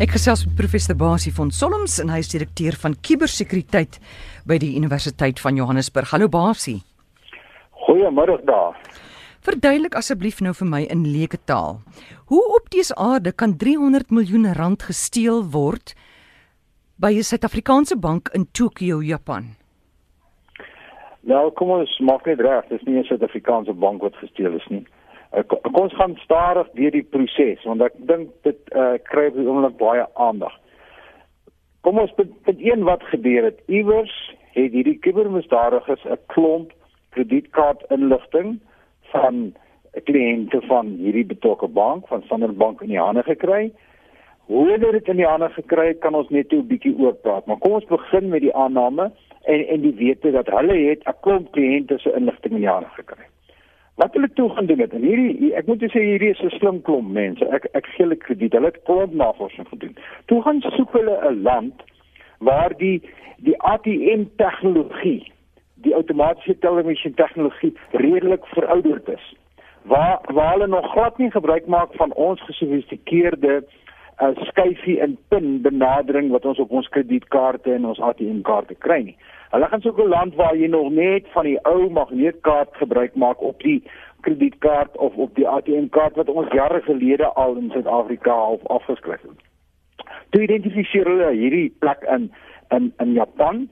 Ek gesels met professor Basie van Solms en hy is direkteur van kubersekuriteit by die Universiteit van Johannesburg. Hallo Basie. Goeiemôre daar. Verduidelik asseblief nou vir my in leuke taal. Hoe op dese aarde kan 300 miljoen rand gesteel word by 'n Suid-Afrikaanse bank in Tokio, Japan? Nou, kom ons maak net reg, dis nie 'n Suid-Afrikaanse bank wat gesteel is nie. Uh, kom ons gaan stadig deur die proses want ek dink dit uh, kry ongelukkig baie aandag. Kom ons punt, punt 1 wat gebeur het. Iewers het hierdie kubermisdadigers 'n klomp kredietkaartinligting van kliënte van hierdie betrokke bank van Standard Bank in die hande gekry. Hoe hulle dit in die hande gekry het, kan ons net 'n bietjie oor praat, maar kom ons begin met die aanname en en die wete dat hulle het 'n klomp kliënte se inligting in die hande gekry. Wat hulle toe gaan doen het en hierdie ek moet sê hierdie is 'n slim klomp mense. Ek ek gee hulle krediet. Hulle het klomp navorsing gedoen. Toe gaan soek hulle 'n land waar die die ATM tegnologie, die outomatiese televisie tegnologie redelik verouderd is. Waar waar hulle nog glad nie gebruik maak van ons gesofistikeerde uh, skyfie en pin benadering wat ons op ons kredietkaarte en ons ATM kaarte kry nie. Hulle gaan soek 'n land waar jy nog net van die ou magneetkaart gebruik maak op die kredietkaart of op die ATM kaart wat ons jare gelede al in Suid-Afrika half afgeskryf het. Toe identifiseer hulle hierdie plek in in in Japan.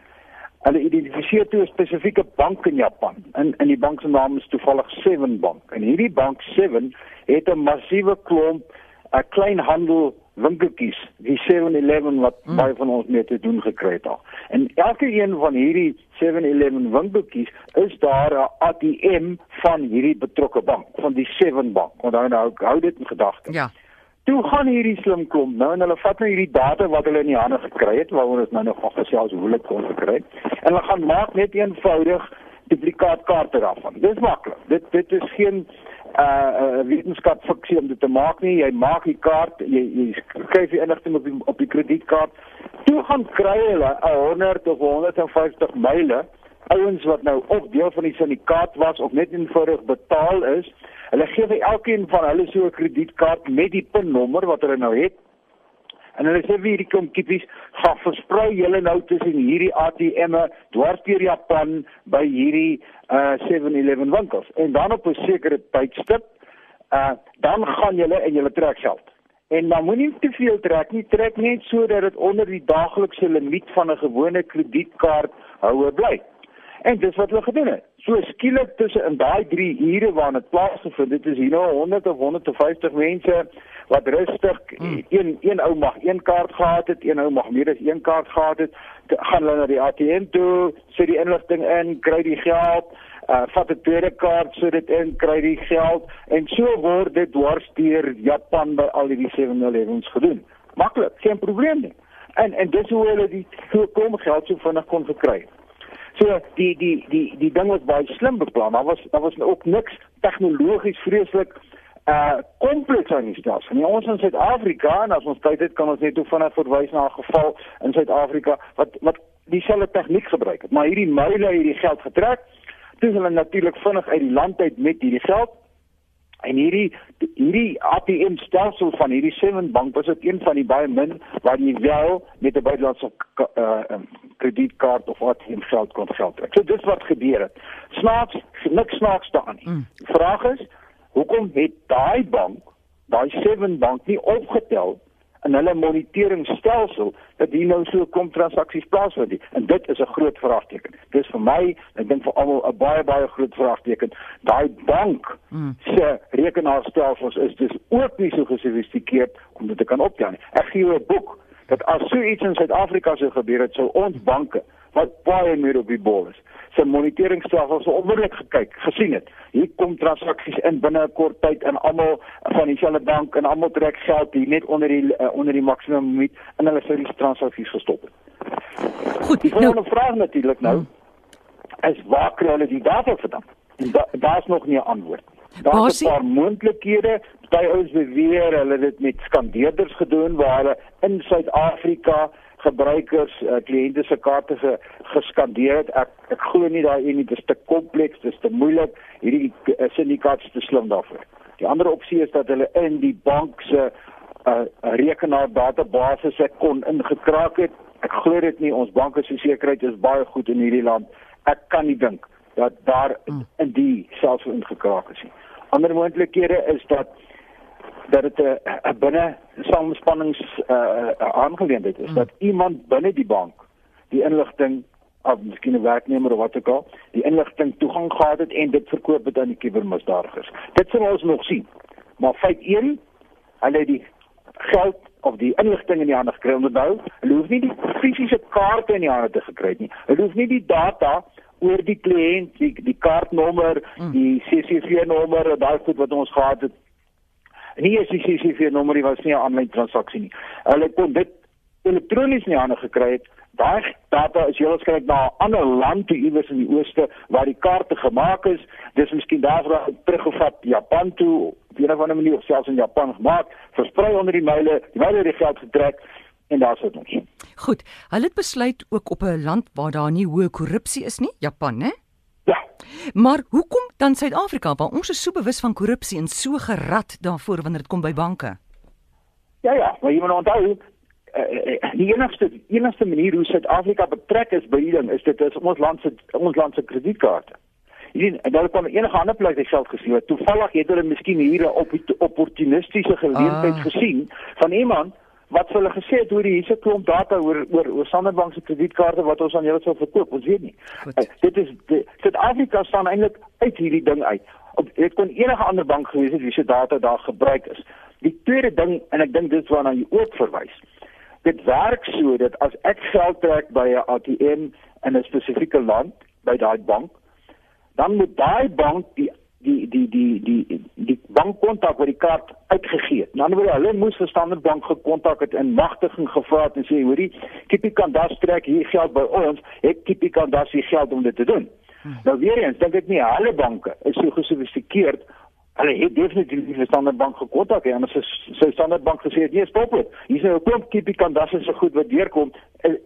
Hulle identifiseer toe 'n spesifieke bank in Japan. In in die bank se naam is toevallig Seven Bank. En hierdie bank Seven het 'n massiewe klomp 'n kleinhandel winkeltjies, die 7-Eleven wat mm. baie van ons mee te doen gekry het al. En elke een van hierdie 7-Eleven winkeltjies is daar 'n ATM van hierdie betrokke bank, van die 7 bank. Onthou nou, hou dit in gedagte. Ja. Toe gaan hierdie slim klomp nou en hulle vat nou hierdie data wat hulle in die hande gekry het, waaroor ons nou nog van gesels hoe hulle kon gekry. En hulle gaan maak net eenvoudig duplikaatkaarte daarvan. Dis maklik. Dit dit is geen uh, uh wetenskap fiksie om dit te maak nie. Jy maak die kaart, jy jy skryf die inligting op die op die kredietkaart. Toe gaan kry hulle 100 of 150 myle ouens wat nou of deel van die syndikaat was of net eenvoudig betaal is. Hulle gee vir elkeen van hulle so 'n kredietkaart met die pinnommer wat hulle nou het. En hulle sê vir hierdie kompeties, gaan versprei julle nou tussen hierdie ATM'e dwars deur Japan by hierdie uh 7-Eleven winkels. En dan op 'n sekere tydstip, uh dan gaan julle en julle trek geld. En dan moenie te veel trek nie, trek net sodat dit onder die daaglikse limiet van 'n gewone kredietkaart houer bly. En dis wat hulle gedoen het. So skielik tussen in daai 3 ure waarna dit plaasgevind het, is hier nou 100 of 150 mense wat rustig hmm. een een ou mag een kaart gehad het, een ou mag meer as een kaart gehad het, gaan hulle na die ATM toe, sit die inligting in, kry die geld, uh, vat 'n tweede kaart, sit dit in, kry die geld en so word dit dwars deur Japan by al die 7-Elevens gedoen. Maklik, geen probleem nie. En en dis hoe hulle die so kom geld so vinnig kon verkry. So die die die die ding was baie slim beplan. Daar was daar was ook niks tegnologies vreeslik uh kompleks aan die stelsel. Nie ons in Suid-Afrika en as ons kyk dit kan ons net hoe vinnig verwys na 'n geval in Suid-Afrika wat wat dieselfde tegniek gebruik het. Maar hierdie myle hierdie geld getrek, dis hulle natuurlik vinnig uit die land uit met hierdie geld. En hierdie hierdie ATM stelsel van hierdie Seven Bank was dit een van die baie min waar jy wel met 'n buitelandse uh kredietkaart of ATM geld kon geld trek. So dis wat gebeur het. Snaaks, niks snaaks daarin nie. Mm. Vraag is Hoekom het daai bank, daai Seven Bank nie opgetel in hulle moniteringstelsel dat hier nou so kom transaksies plaasvind nie? En dit is 'n groot vraagteken. Dis vir my, ek dink vir almal 'n baie baie groot vraagteken. Daai bank mm. se rekenaarstelsels is dus ook nie so gesofistikeerd om dit te kan optel nie. Ek gee jou 'n boek dat as so iets in Suid-Afrika sou gebeur het, sou ons banke wat baie meer op die bol is, se moniteringstelsels so onmiddellik gekyk, gesien het. Hier kom transaksies in binne 'n kort tyd en almal van dieselfde bank en almal trek geld hier net onder die uh, onder die maksimum limiet en hulle sou die transaksies gestop het. Goed, die volgende nou, vraag natuurlik nou hmm. is waar kry hulle die data vandaan? Da nog nie 'n antwoord. Daar's 'n paar moontlikhede. Party ouens beweer hulle het dit met skandeerders gedoen waar hulle in Suid-Afrika gebruikers uh, kliënte se kaarte ge, geskandeer het. Ek ek glo nie daai een is te kompleks, dis te moeilik. Hierdie uh, syndikaat is te slim daarvoor. Die ander opsie is dat hulle in die bank se uh, rekenaar database ek kon ingekraak het. Ek glo dit nie ons banke se sekuriteit is baie goed in hierdie land. Ek kan nie dink dat daar mm. in die selfs ingekraak is nie. Ander moontlikhede is dat dat dit 'n binne samespannings uh, aangeleentheid is mm. dat iemand binne die bank die inligting of miskien 'n werknemer of wat ook al, die inligting toegang gehad het en dit verkoop het aan die kubermisdadigers. Dit sal ons nog sien. Maar feit 1, hulle het die geld of die inligting in die hande gekry om nou, hulle hoef nie die fisiese kaarte in die hande te gekry nie. Hulle hoef nie die data oor die kliënt, die, die kaartnommer, mm. die CCV nommer, daai goed wat ons gehad het. Nie is die CCV nommer nie was nie 'n aanlyn transaksie nie. Hulle kon dit elektronies in die hande gekry het Daai data is heel waarskynlik na 'n ander land toe iewers in die ooste waar die kaarte gemaak is. Dis miskien daarvoor teruggevat Japan toe, op 'n of ander manier of selfs in Japan gemaak, versprei onder die myle, die myle het die geld getrek en daar sit ons. Goed, hulle het besluit ook op 'n land waar daar nie hoë korrupsie is nie, Japan, né? Ja. Maar hoekom dan Suid-Afrika waar ons is so bewus van korrupsie en so gerad daarvoor wanneer dit kom by banke? Ja ja, maar jy moet onthou uh, die enigste enigste manier hoe Suid-Afrika betrek is by hierdie ding is dit is ons land se ons land se kredietkaarte. Hierdie en daar kom enige ander plek dit geld gesien. Toevallig het hulle miskien hier 'n op, opportunistiese geleentheid ah. gesien van iemand wat hulle gesê het hoe die hierse klomp data oor oor oor Sanderbank se kredietkaarte wat ons aan julle sou verkoop. Ons weet nie. Uh, dit is Suid-Afrika staan eintlik uit hierdie ding uit. Op, dit kon enige ander bank gewees het wie se data daar gebruik is. Die tweede ding en ek dink dit is waarna jy ook verwys dit werk so dat as ek geld trek by 'n ATM in 'n spesifieke land by daai bank, dan moet daai bank die die die die die die bankkontak wat die kaart uitgegee het. Nou word hulle moes verstandig bank gekontak het en magtiging gevra het en sê hoorie, Kippie kan daar trek hier geld by ons, ek Kippie kan daar sy geld om dit te doen. Hmm. Nou weer eens, dink ek nie alle banke is so gesofistikeerd Hulle het definitief die Standard Bank gekontak en hulle sê Standard Bank gesê nee, stop dit. Hier is 'n klomp tipe kan dat is so goed wat deurkom.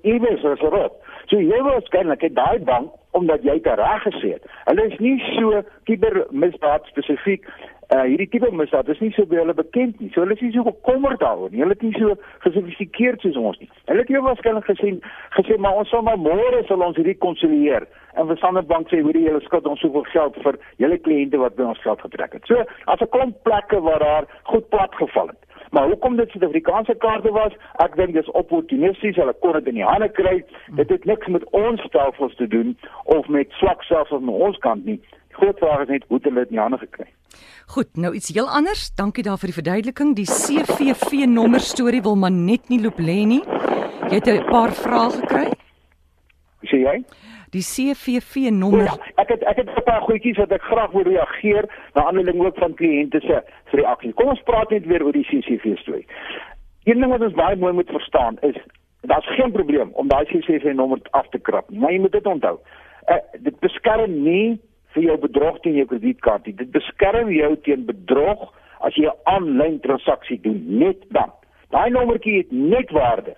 Iewers is rot. So jy wil waarskynlik het daai bank omdat jy dit reg gesê het. Hulle is nie so kibermisdaad spesifiek uh hierdie tipe misdaad is nie so baie hulle bekend nie. So hulle is nie so bekommerd daaroor nie. Hulle is nie so gesofistikeerd soos ons nie. Hulle het jou waarskynlik gesien gesê maar ons sal maar môre sal ons hierdie konsilieer en vir Standard Bank sê hoor jy hulle skuld ons soveel geld vir julle kliënte wat by ons geld getrek het. So as 'n klomp plekke waar daar goed plat geval het. Maar hoekom dit Suid-Afrikaanse kaarte was, ek dink dis opportunisties, hulle kon dit in die hande kry. Dit het niks met ons stelsels te doen of met swak selfs aan ons kant nie. Groot vraag is net hoe het hulle dit in die hande gekry? Goed, nou iets heel anders. Dankie daarvoor die verduideliking. Die CVV nommer storie wil maar net nie loop lê nie. Jy het 'n paar vrae gekry? Sê jy? die CVV nommer. Ja, ek het ek het 'n paar goedjies wat ek graag wil reageer na aanleiding ook van kliënte se reaksie. Kom ons praat net weer oor die CVV storie. Een ding wat ons baie mooi moet verstaan is daar's geen probleem om daai CVV nommer af te krap nie, maar jy moet dit onthou. Uh, dit beskerm nie vir jou bedrog teen jou kredietkaart. Dit beskerm jou teen bedrog as jy 'n aanlyn transaksie doen, net dan. Daai nommertjie het net waarde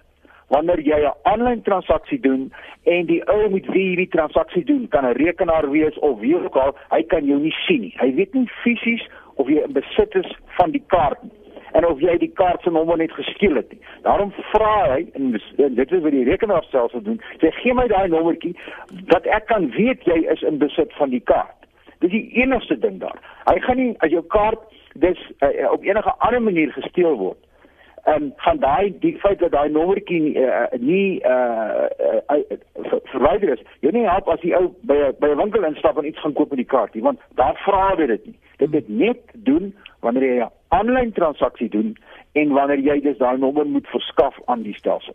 wanneer jy 'n aanlyn transaksie doen en die ou met wie jy die transaksie doen, kan 'n rekenaar wees of wie ook al, hy kan jou nie sien nie. Hy weet nie fisies of jy in besit is van die kaart nie en of jy die kaart se nommer net gesteel het nie. Daarom vra hy en dit is wat die rekenaar self sal doen. Sê gee my daai nommertjie dat ek kan weet jy is in besit van die kaart. Dis die enigste ding daar. Hy gaan nie as jou kaart dis uh, op enige ander manier gesteel word en van daai die feit dat daai nommertjie uh, nie uh, uh, uh, verwyder is. Jy nie help as jy ou by by 'n winkel instap en iets gaan koop met die kaart nie, want daar vra dit dit nie. Dit dit net doen wanneer jy 'n aanlyn transaksie doen en wanneer jy dus daai nommer moet verskaf aan die stelsel.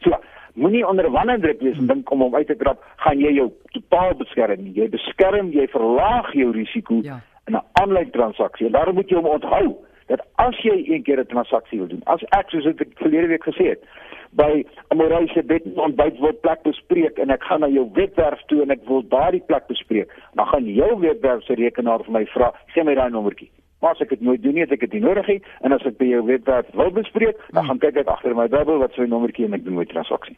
So, moenie onder wanneer wees en dink om hom uit te krap, gaan jy jou totaal beskerm nie. Jy beskerm, jy verlaag jou risiko ja. in 'n aanlyn transaksie. Daarom moet jy hom onthou dat as jy een keer 'n transaksie wil doen, as ek soos ek verlede week gesê het, by 'n moraise bed ontbyt word plek bespreek en ek gaan na jou webwerf toe en ek wil daardie plek bespreek, dan gaan jou webwerf se rekenaar vir my vra, gee my daai nommertjie. Maar as ek dit nooit doen nie, het ek dit nie nodig nie en as ek by jou webwerf wil bespreek, dan gaan kyk ek agter my dubbel wat sy nommertjie en ek doen my transaksie.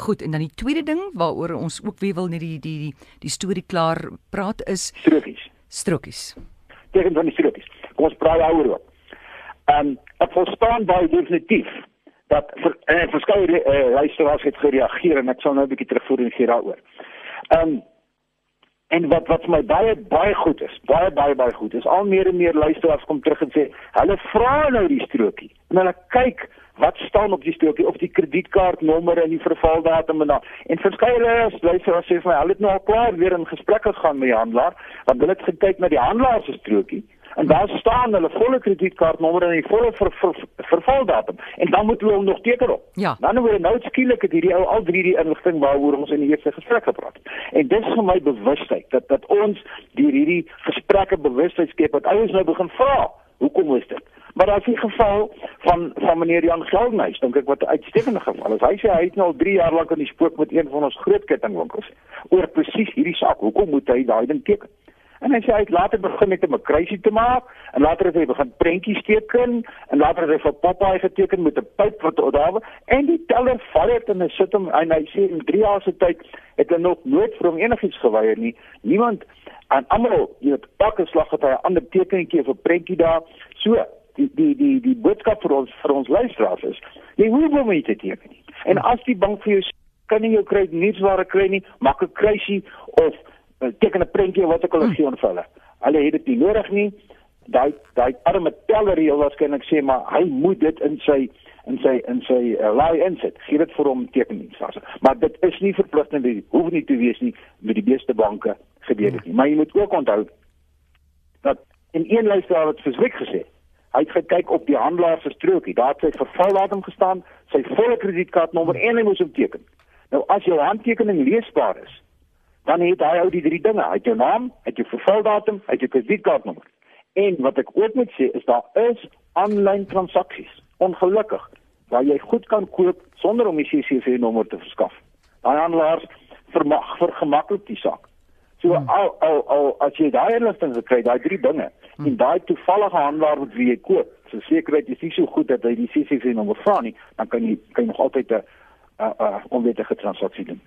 Goed, en dan die tweede ding waaroor ons ook weer wil net die die die die storie klaar praat is strokies. Strokies. Tegen van die strokies. Kom ons praat daaroor. Ehm um, ek verstaan baie definitief dat vir uh, verskeie uh, luisteraars het gereageer en ek sal nou 'n bietjie terugvoer gee daaroor. Ehm um, en wat wat my baie baie goed is, baie baie baie goed is al meer en meer luisteraars kom terug en sê hulle vra nou die strokie. En hulle kyk wat staan op die strokie of die kredietkaartnommer en die vervaldatum en dan en verskeie luisteraars sê vir my hulle het nou al klaar weer in gesprekke gegaan met die handelaar want hulle het gekyk na die handelaar se strokie en daar staan hulle volle kredietkaartnommer en die volle ver, ver, ver, vervaldatum en dan moet hulle hom nog teken op. Ja. Dan nou nou skielik het hierdie ou al drie die inligting waaroor ons in die eerste gesprek gepraat het. En dit is vir my bewustheid dat dat ons deur hierdie gesprekke bewustheid skep dat ouens nou begin vra, hoekom is dit? Maar is 'n geval van van meneer Jan Geldenhuys, dink ek wat 'n uitstekende geval is. Hy sê hy het nou al 3 jaar lank in die spook met een van ons groot kettingwinkels oor presies hierdie saak. Hoekom moet hy daai ding teken? En hy sê hy het later begin met 'n makruisie te maak en later het hy begin prentjies teken en later het hy vir Popeye geteken met 'n pyp wat daar was en die teller val het en hy sit hom en hy sê in 3 jaar se tyd het hy nog nooit vir hom enigiets geweier nie. Niemand aan almal, weet, elke slag het hy 'n ander tekentjie of 'n prentjie daar. So, die die die die boodskap vir ons vir ons luisteraars is, jy hoef hom nie te teken nie. En as die bank vir jou kan nie jou kry niets waar ek kry nie, maak 'n kruisie of teken 'n prentjie wat ek al gee aan hulle. Hulle het dit nie nodig nie. Daai daai arme teller hier waarskynlik sê maar hy moet dit in sy in sy in sy uh, laai insit. Gee dit vir hom tekeningsfase. Maar dit is nie verpligtend nie. Hoef nie te wees nie met die beste banke gebeur dit nie. Maar jy moet ook onthou dat in een luisteraar het verskrik gesê. Hy het gekyk op die handelaar se strokie. Daar het sy vervaldatum gestaan, sy volle kredietkaartnommer en hy moes hom teken. Nou as jou handtekening leesbaar is, dan het hy ou die drie dinge. Hy het jou naam, hy het jou vervaldatum, hy het jou kredietkaartnommer. En wat ek ook moet sê is daar is aanlyn transaksies. Ongelukkig waar jy goed kan koop sonder om die CCV nommer te verskaf. Daai handelaars vermag vir gemaklik die saak. So hmm. al al al as jy daai inligting gekry, daai drie dinge hmm. en daai toevallige handelaar wat wie jy koop, so sekerheid is nie so goed dat hy die CCV nommer vra nie, dan kan jy kan jy nog altyd 'n 'n onwettige transaksie doen.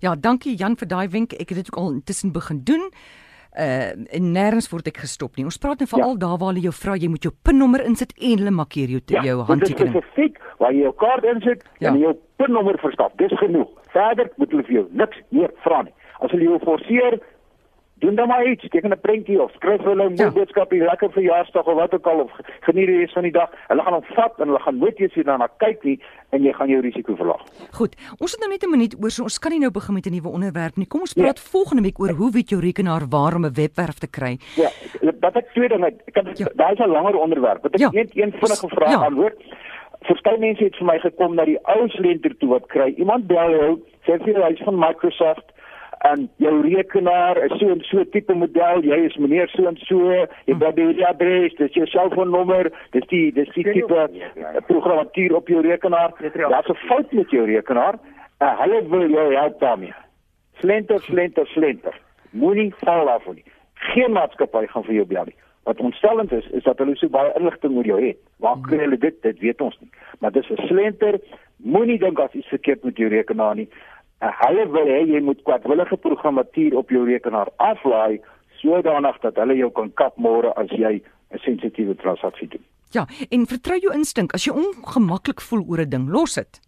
Ja, dankie Jan vir daai wenk. Ek het dit ook al intussen begin doen. Uh en nêrens word ek gestop nie. Ons praat nou veral ja. daar waar hulle jou vra jy moet jou PIN-nommer insit en hulle markeer jou ja, jou handtekening. Ja, spesifiek waar jy jou kaart insit ja. en jou PIN-nommer verskaf. Dis genoeg. Verder moet hulle vir jou niks meer vra nie. As hulle jou forceer doen dan maar iets, teken 'n prentjie of skryf hulle 'n ja. boodskap hier lekker verjaarsdag of wat ook al of geniet die res van die dag. Hulle gaan hom vat en hulle gaan nooit eens hier daarna kyk nie en jy gaan jou risiko verlaag. Goed. Ons het nou net 'n minuut oor so ons kan nie nou begin met 'n nuwe onderwerp nie. Kom ons praat ja. volgende week oor hoe weet jou rekenaar waar om 'n webwerf te kry. Ja, dat ek twee dinge. Ek kan ja. daai is 'n langer onderwerp. Wat ek ja. net een vinnige vraag ja. antwoord. Verskeie mense het vir my gekom na die ou slenter toe wat kry. Iemand bel jou, sê vir hy is van Microsoft en jou rekenaar is so 'n so tipe model, jy is meneer so en so, jy het die adres, dis jou selfoonnommer, dis die dis die tipe programmatuur op jou rekenaar. Daar's 'n fout met jou rekenaar. Uh, hulle wil jou help daarmee. Slenter, slenter, slenter. Moenie val af nie. Geen maatskappy gaan vir jou bel nie. Wat ontstellend is, is dat hulle so baie inligting oor jou het. Waar kry hulle dit? Dit weet ons nie. Maar dis 'n slenter. Moenie dink as iets verkeerd met jou rekenaar nie. Hulle wil hê jy moet kwadwillige programmatuur op jou rekenaar aflaai sodanig dat hulle jou kan kap môre as jy 'n sensitiewe transaksie doen. Ja, en vertrou jou instink as jy ongemaklik voel oor 'n ding, los dit.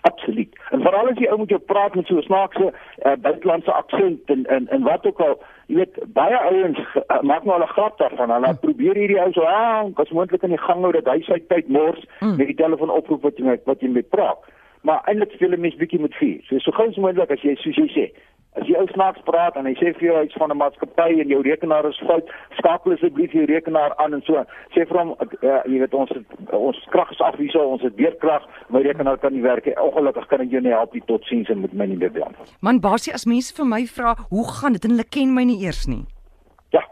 Absoluut. En veral as jy ou met jou praat met so 'n snaakse uh, buitelandse aksent en en en wat ook al, jy weet baie ouens uh, maak nou al 'n grap daarvan. Hulle hmm. probeer hierdie ou so, ah, as moontlik in die gang hou dat hy sy tyd mors hmm. met die telefoon oproep wat jy wat jy met praat maar eintlik speel 'n mens bietjie met vuur. So so gou as moontlik as jy soos jy sê, as jy ou snaaks praat en hy sê vir jou iets van 'n maatskappy en jou rekenaar is fout, skakel asseblief jou rekenaar aan en so. Sê vir hom uh, jy weet ons het, ons krag is af hierso, ons het weerkrag, my rekenaar kan nie werk nie. Ongelukkig kan ek jou nie help nie tot sins en met my nie bel. Man basie as mense vir my vra, hoe gaan dit en hulle ken my nie eers nie. Ja.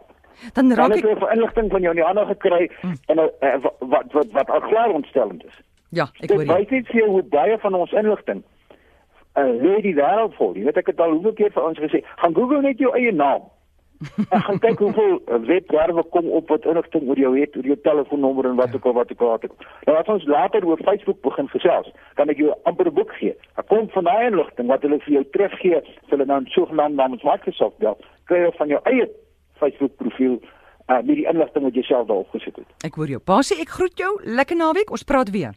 Dan raak ek 'n inligting van jou nie ander gekry hmm. en uh, wat wat wat, wat al klaar ontstellend is. Ja, ek hoor. Dit wys net vir jou hoe baie van ons inligting uh lê die wêreld vol. Jy weet ek het al hoeveel keer vir ons gesê, gaan Google net jou eie naam. en gaan kyk hoeveel webwerwe kom op wat inligting oor jou het, oor jou telefoonnommer en wat ook al wat ook al. Nou as ons later oor Facebook begin gesels, kan ek jou amper 'n boek gee. Ek kom van daai inligting wat hulle vir jou teruggee, hulle dan sogenaamd namens Microsoft bel, kry jy van jou eie Facebook profiel uh met die inligting wat jy self daar opgesit het. Ek hoor jou. Basie, ek groet jou. Lekker naweek. Ons praat weer.